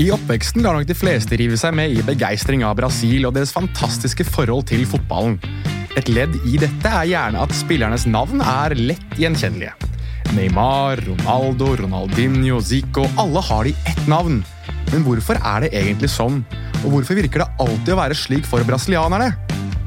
I oppveksten lar nok de fleste rive seg med i begeistring av Brasil og deres fantastiske forhold til fotballen. Et ledd i dette er gjerne at spillernes navn er lett gjenkjennelige. Neymar, Ronaldo, Ronaldinho, Zico alle har de ett navn. Men hvorfor er det egentlig sånn? Og hvorfor virker det alltid å være slik for brasilianerne?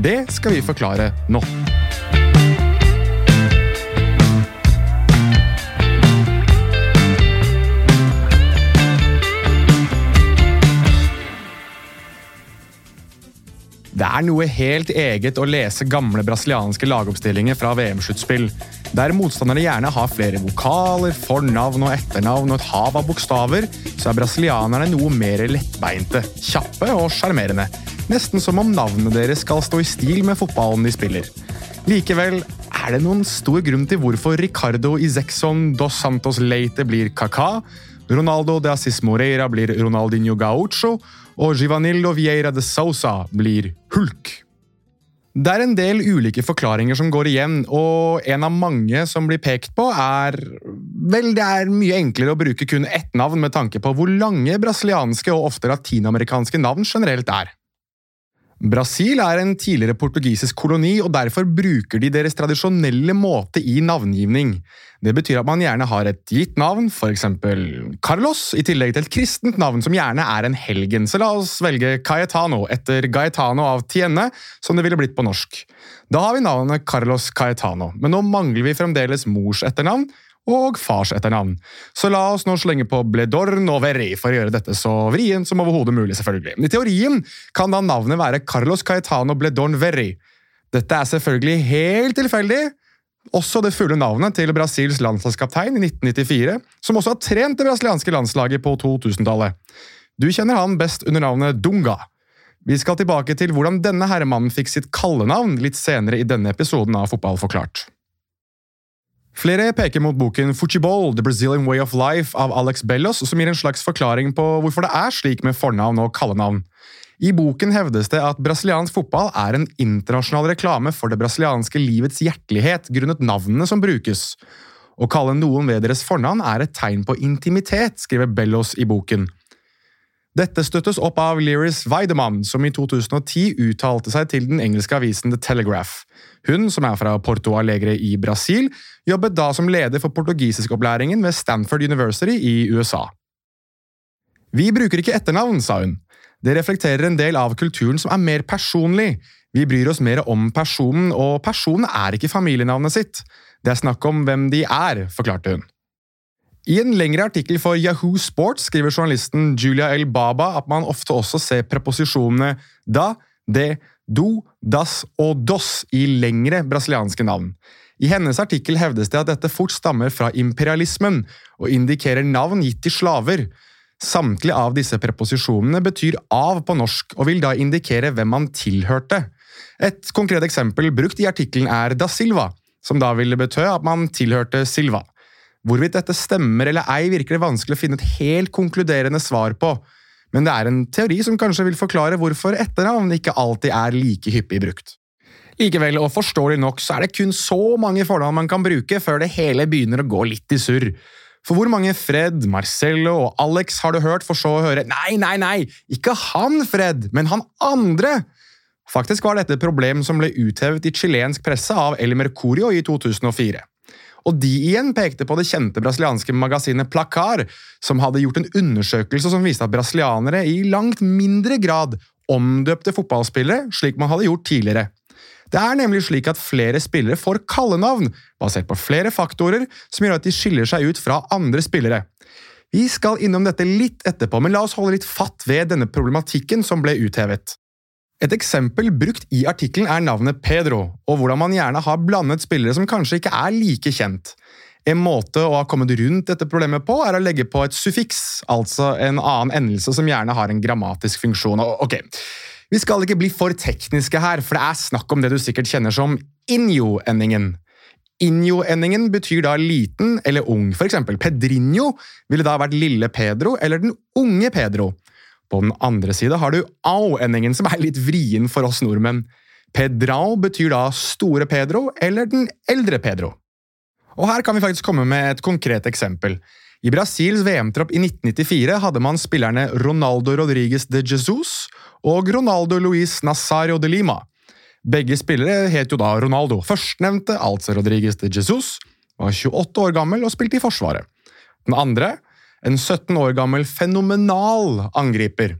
Det skal vi forklare nå. Det er noe helt eget å lese gamle brasilianske lagoppstillinger fra VM-sluttspill, der motstanderne gjerne har flere vokaler, fornavn og etternavn og et hav av bokstaver, så er brasilianerne noe mer lettbeinte, kjappe og sjarmerende. Nesten som om navnet deres skal stå i stil med fotballen de spiller. Likevel er det noen stor grunn til hvorfor Ricardo Izexon dos Santos Leite blir Kaka, Ronaldo de Assis Moreira blir Ronaldinho Gaucho, og Givanildo Vieira de Sousa blir Hulk. Det er en del ulike forklaringer som går igjen, og en av mange som blir pekt på, er Vel, det er mye enklere å bruke kun ett navn med tanke på hvor lange brasilianske og ofte latinamerikanske navn generelt er. Brasil er en tidligere portugisisk koloni, og derfor bruker de deres tradisjonelle måte i navngivning. Det betyr at man gjerne har et gitt navn, f.eks. Carlos, i tillegg til et kristent navn som gjerne er en helgen. Så la oss velge Cayetano, etter Gaetano av Tienne, som det ville blitt på norsk. Da har vi navnet Carlos Cayetano, men nå mangler vi fremdeles mors etternavn, og fars etternavn. Så la oss nå slenge på Bledorn og Verri for å gjøre dette så vrient som overhodet mulig. selvfølgelig. I teorien kan da navnet være Carlos Caetano Bledorn Verri. Dette er selvfølgelig helt tilfeldig. Også det fulle navnet til Brasils landslagskaptein i 1994, som også har trent det brasilianske landslaget på 2000-tallet. Du kjenner han best under navnet Dunga. Vi skal tilbake til hvordan denne herremannen fikk sitt kallenavn litt senere i denne episoden av Fotball forklart. Flere peker mot boken Fuchibol, The Brazilian Way of Life av Alex Bellos, som gir en slags forklaring på hvorfor det er slik med fornavn og kallenavn. I boken hevdes det at brasiliansk fotball er en internasjonal reklame for det brasilianske livets hjertelighet grunnet navnene som brukes. Å kalle noen ved deres fornavn er et tegn på intimitet, skriver Bellos i boken. Dette støttes opp av Liris Weidemann, som i 2010 uttalte seg til den engelske avisen The Telegraph. Hun, som er fra Porto Alegre i Brasil, jobbet da som leder for portugisiskopplæringen ved Stanford University i USA. Vi bruker ikke etternavn, sa hun. Det reflekterer en del av kulturen som er mer personlig. Vi bryr oss mer om personen, og personen er ikke familienavnet sitt. Det er snakk om hvem de er, forklarte hun. I en lengre artikkel for Yahoo Sports skriver journalisten Julia El Baba at man ofte også ser preposisjonene da, de, do, das og dos i lengre brasilianske navn. I hennes artikkel hevdes det at dette fort stammer fra imperialismen og indikerer navn gitt til slaver. Samtlige av disse preposisjonene betyr av på norsk og vil da indikere hvem man tilhørte. Et konkret eksempel brukt i artikkelen er da Silva, som da ville betø at man tilhørte Silva. Hvorvidt dette stemmer eller ei, virker det vanskelig å finne et helt konkluderende svar på, men det er en teori som kanskje vil forklare hvorfor etternavn ikke alltid er like hyppig brukt. Likevel, og forståelig nok, så er det kun så mange fornavn man kan bruke før det hele begynner å gå litt i surr. For hvor mange Fred, Marcello og Alex har du hørt, for så å høre nei, nei, nei, ikke han Fred, men han andre? Faktisk var dette et problem som ble uthevet i chilensk presse av El Mercurio i 2004. Og de igjen pekte på det kjente brasilianske magasinet Placar, som hadde gjort en undersøkelse som viste at brasilianere i langt mindre grad omdøpte fotballspillere slik man hadde gjort tidligere. Det er nemlig slik at flere spillere får kallenavn, basert på flere faktorer som gjør at de skiller seg ut fra andre spillere. Vi skal innom dette litt etterpå, men la oss holde litt fatt ved denne problematikken som ble uthevet. Et eksempel brukt i artikkelen er navnet Pedro, og hvordan man gjerne har blandet spillere som kanskje ikke er like kjent. En måte å ha kommet rundt dette problemet på, er å legge på et suffiks, altså en annen endelse som gjerne har en grammatisk funksjon. Ok, Vi skal ikke bli for tekniske her, for det er snakk om det du sikkert kjenner som injo-endingen. Injo-endingen betyr da liten eller ung, for eksempel Pedrinho ville da vært lille Pedro eller den unge Pedro. På den andre side har du au-endingen, som er litt vrien for oss nordmenn. Pedrao betyr da store Pedro eller den eldre Pedro. Og her kan vi faktisk komme med et konkret eksempel. I Brasils VM-tropp i 1994 hadde man spillerne Ronaldo Rodriguez de Jesus og Ronaldo Luis Nazario de Lima. Begge spillere het jo da Ronaldo. Førstnevnte, altså Rodriguez de Jesus, var 28 år gammel og spilte i Forsvaret. Den andre, en 17 år gammel fenomenal angriper.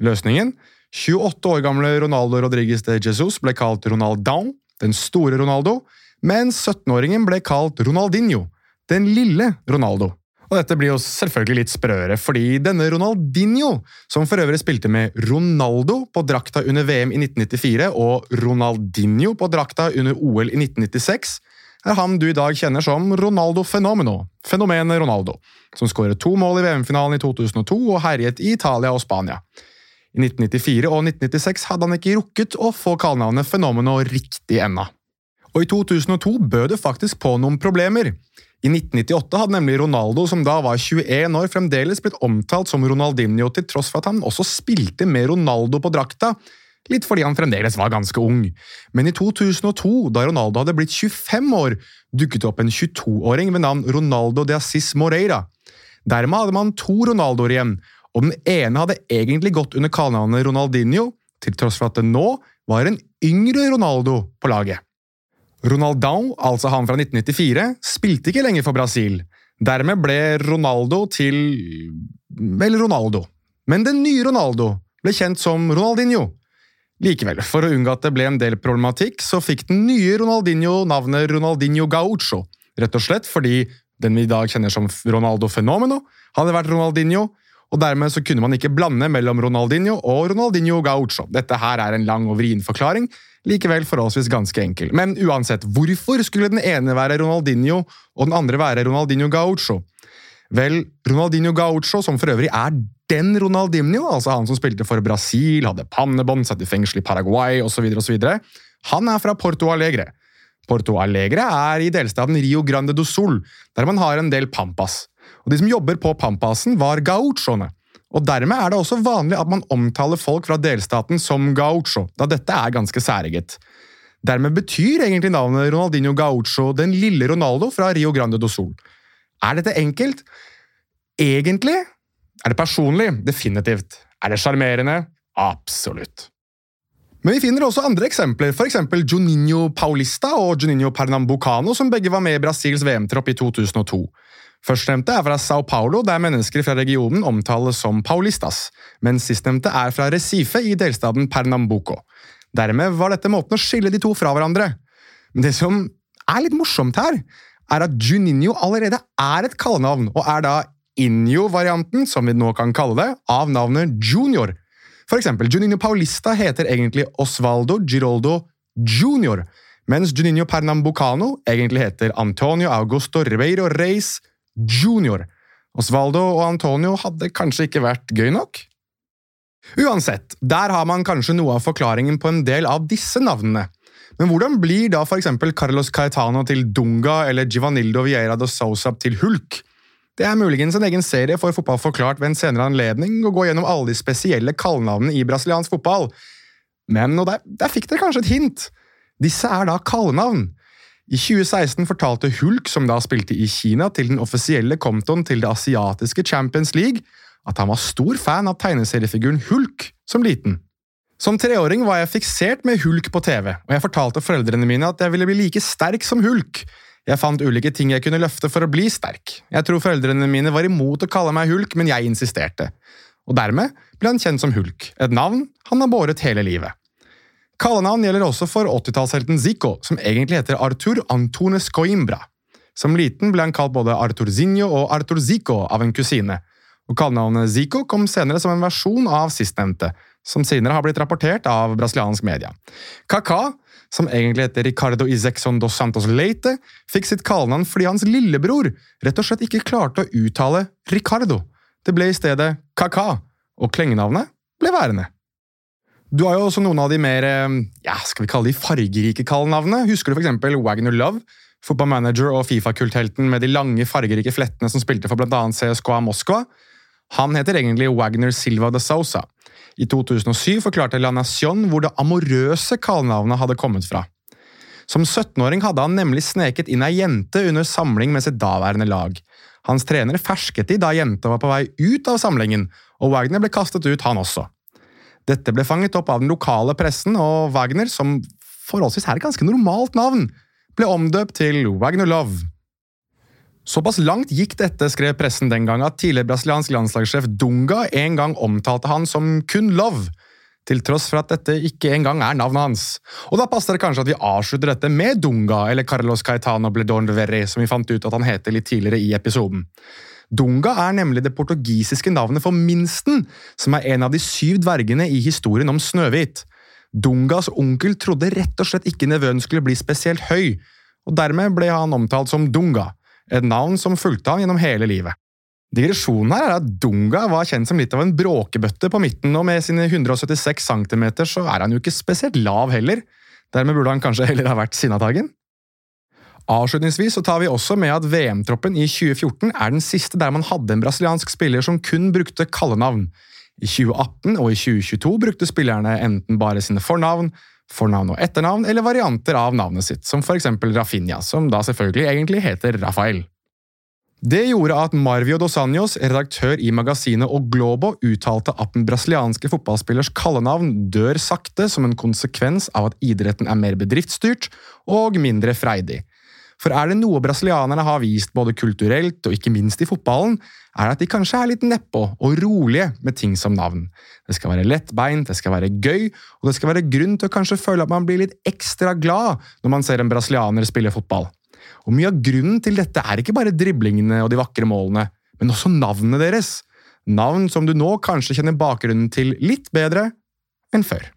Løsningen? 28 år gamle Ronaldo Rodriguez de Jesus ble kalt Ronaldão, den store Ronaldo, mens 17-åringen ble kalt Ronaldinho, den lille Ronaldo. Og dette blir jo selvfølgelig litt sprøere, fordi denne Ronaldinho, som for øvrig spilte med Ronaldo på drakta under VM i 1994 og Ronaldinho på drakta under OL i 1996, er han du i dag kjenner som Ronaldo Fenomeno, fenomenet Ronaldo, som skåret to mål i VM-finalen i 2002 og herjet i Italia og Spania. I 1994 og 1996 hadde han ikke rukket å få kallenavnet Fenomeno riktig ennå. Og i 2002 bød det faktisk på noen problemer. I 1998 hadde nemlig Ronaldo, som da var 21 år, fremdeles blitt omtalt som Ronaldinho, til tross for at han også spilte med Ronaldo på drakta, litt fordi han fremdeles var ganske ung. Men i 2002, da Ronaldo hadde blitt 25 år, dukket det opp en 22-åring ved navn Ronaldo de Assis Moreira. Dermed hadde man to Ronaldoer igjen, og den ene hadde egentlig gått under kallenavnet Ronaldinho, til tross for at det nå var en yngre Ronaldo på laget. Ronaldão, altså han fra 1994, spilte ikke lenger for Brasil. Dermed ble Ronaldo til vel Ronaldo. Men den nye Ronaldo ble kjent som Ronaldinho. Likevel, for å unngå at det ble en del problematikk, så fikk den nye Ronaldinho navnet Ronaldinho Gaucho. Rett og slett fordi den vi i dag kjenner som Ronaldo Fenomeno, hadde vært Ronaldinho, og dermed så kunne man ikke blande mellom Ronaldinho og Ronaldinho Gaucho. Dette her er en lang og vrien forklaring, likevel forholdsvis ganske enkel. Men uansett, hvorfor skulle den ene være Ronaldinho og den andre være Ronaldinho Gaucho? Vel, Ronaldinho Gaucho, som for øvrig er den Ronaldinho, altså han som spilte for Brasil, hadde pannebånd, satt i fengsel i Paraguay osv., osv., han er fra Porto Alegre. Porto Alegre er i delstaten Rio Grande do Sul, der man har en del pampas og De som jobber på Pampasen, var gauchoene. Og Dermed er det også vanlig at man omtaler folk fra delstaten som gaucho, da dette er ganske særeget. Dermed betyr egentlig navnet Ronaldinho Gaucho den lille Ronaldo fra Rio Grande do Sul. Er dette enkelt? Egentlig er det personlig. Definitivt. Er det sjarmerende? Absolutt. Men vi finner også andre eksempler, f.eks. Juninho Paulista og Juninho Pernambucano, som begge var med i Brasils VM-tropp i 2002. Førstnevnte er fra Sao Paulo, der mennesker fra regionen omtales som paulistas, mens sistnevnte er fra Recife i delstaten Pernambuco. Dermed var dette måten å skille de to fra hverandre. Men det som er litt morsomt her, er at Juninho allerede er et kallenavn, og er da Injo-varianten, som vi nå kan kalle det, av navnet Junior. For eksempel, Juninho Paulista heter egentlig Osvaldo Giroldo Junior, mens Juninho Pernambucano egentlig heter Antonio Augusto Ribeiro Reis junior. Osvaldo og Antonio hadde kanskje ikke vært gøy nok? Uansett, der har man kanskje noe av forklaringen på en del av disse navnene. Men hvordan blir da f.eks. Carlos Caetano til Dunga eller Givanildo Vieira de Sousa til Hulk? Det er muligens en egen serie for Fotball forklart ved en senere anledning å gå gjennom alle de spesielle kallenavnene i brasiliansk fotball. Men, og der, der fikk dere kanskje et hint, disse er da kallenavn. I 2016 fortalte Hulk, som da spilte i Kina, til den offisielle kontoen til det asiatiske Champions League at han var stor fan av tegneseriefiguren Hulk som liten. Som treåring var jeg fiksert med Hulk på TV, og jeg fortalte foreldrene mine at jeg ville bli like sterk som Hulk. Jeg fant ulike ting jeg kunne løfte for å bli sterk. Jeg tror foreldrene mine var imot å kalle meg Hulk, men jeg insisterte. Og dermed ble han kjent som Hulk, et navn han har båret hele livet. Kallenavn gjelder også for 80-tallshelten Zico, som egentlig heter Arthur Antones Coimbra. Som liten ble han kalt både Arthur Zinho og Arthur Zico av en kusine, og kallenavnet Zico kom senere som en versjon av sistnevnte, som senere har blitt rapportert av brasiliansk media. Kaká, som egentlig heter Ricardo Isexon dos Santos Leite, fikk sitt kallenavn fordi hans lillebror rett og slett ikke klarte å uttale Ricardo. Det ble i stedet Kaká, og klengenavnet ble værende. Du har jo også noen av de mer eh, ja, skal vi kalle de fargerike kallenavnene. Husker du f.eks. Wagner Love, fotballmanager og Fifa-kulthelten med de lange, fargerike flettene som spilte for bl.a. CSKA Moskva? Han heter egentlig Wagner Silva de Sousa. I 2007 forklarte La Nación hvor det amorøse kallenavnet hadde kommet fra. Som 17-åring hadde han nemlig sneket inn ei jente under samling med sitt daværende lag. Hans trener fersket de da jenta var på vei ut av samlingen, og Wagner ble kastet ut, han også. Dette ble fanget opp av den lokale pressen, og Wagner, som forholdsvis er et ganske normalt navn, ble omdøpt til Wagner Love. Såpass langt gikk dette, skrev pressen den gang, at tidligere brasiliansk landslagssjef Dunga en gang omtalte han som kun Love, til tross for at dette ikke engang er navnet hans. Og da passer det kanskje at vi avslutter dette med Dunga, eller Carlos Caetano Bledon Verri, som vi fant ut at han heter litt tidligere i episoden. Dunga er nemlig det portugisiske navnet for minsten, som er en av de syv dvergene i historien om Snøhvit. Dungas onkel trodde rett og slett ikke nevøen skulle bli spesielt høy, og dermed ble han omtalt som Dunga, et navn som fulgte han gjennom hele livet. Digresjonen her er at Dunga var kjent som litt av en bråkebøtte på midten, og med sine 176 cm så er han jo ikke spesielt lav heller. Dermed burde han kanskje heller ha vært Sinnataggen. Avslutningsvis så tar vi også med at VM-troppen i 2014 er den siste der man hadde en brasiliansk spiller som kun brukte kallenavn. I 2018 og i 2022 brukte spillerne enten bare sine fornavn, fornavn og etternavn eller varianter av navnet sitt, som for eksempel Rafinha, som da selvfølgelig egentlig heter Rafael. Det gjorde at Marvio dos Anjos, redaktør i magasinet Og Globo, uttalte at den brasilianske fotballspillers kallenavn dør sakte som en konsekvens av at idretten er mer bedriftsstyrt og mindre freidig. For er det noe brasilianerne har vist både kulturelt og ikke minst i fotballen, er det at de kanskje er litt nedpå og rolige med ting som navn. Det skal være lettbeint, det skal være gøy, og det skal være grunn til å kanskje føle at man blir litt ekstra glad når man ser en brasilianer spille fotball. Og Mye av grunnen til dette er ikke bare driblingene og de vakre målene, men også navnene deres. Navn som du nå kanskje kjenner bakgrunnen til litt bedre enn før.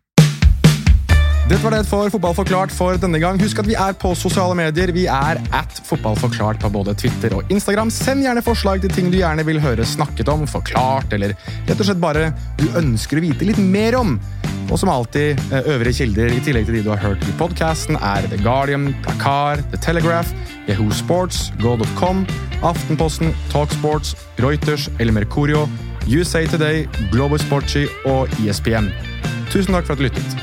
Dette var det for Fotball forklart for denne gang. Husk at vi er på sosiale medier. Vi er at fotballforklart på både Twitter og Instagram. Send gjerne forslag til ting du gjerne vil høre snakket om, forklart, eller rett og slett bare du ønsker å vite litt mer om. Og som alltid, eh, øvrige kilder i tillegg til de du har hørt i podkasten, er The Guardian, Dakar, The Telegraph, Yahoo Sports, Go.com, Aftenposten, Talksports, Reuters eller Mercurio, USA Today, Global Sportsy og ESPN. Tusen takk for at du lyttet.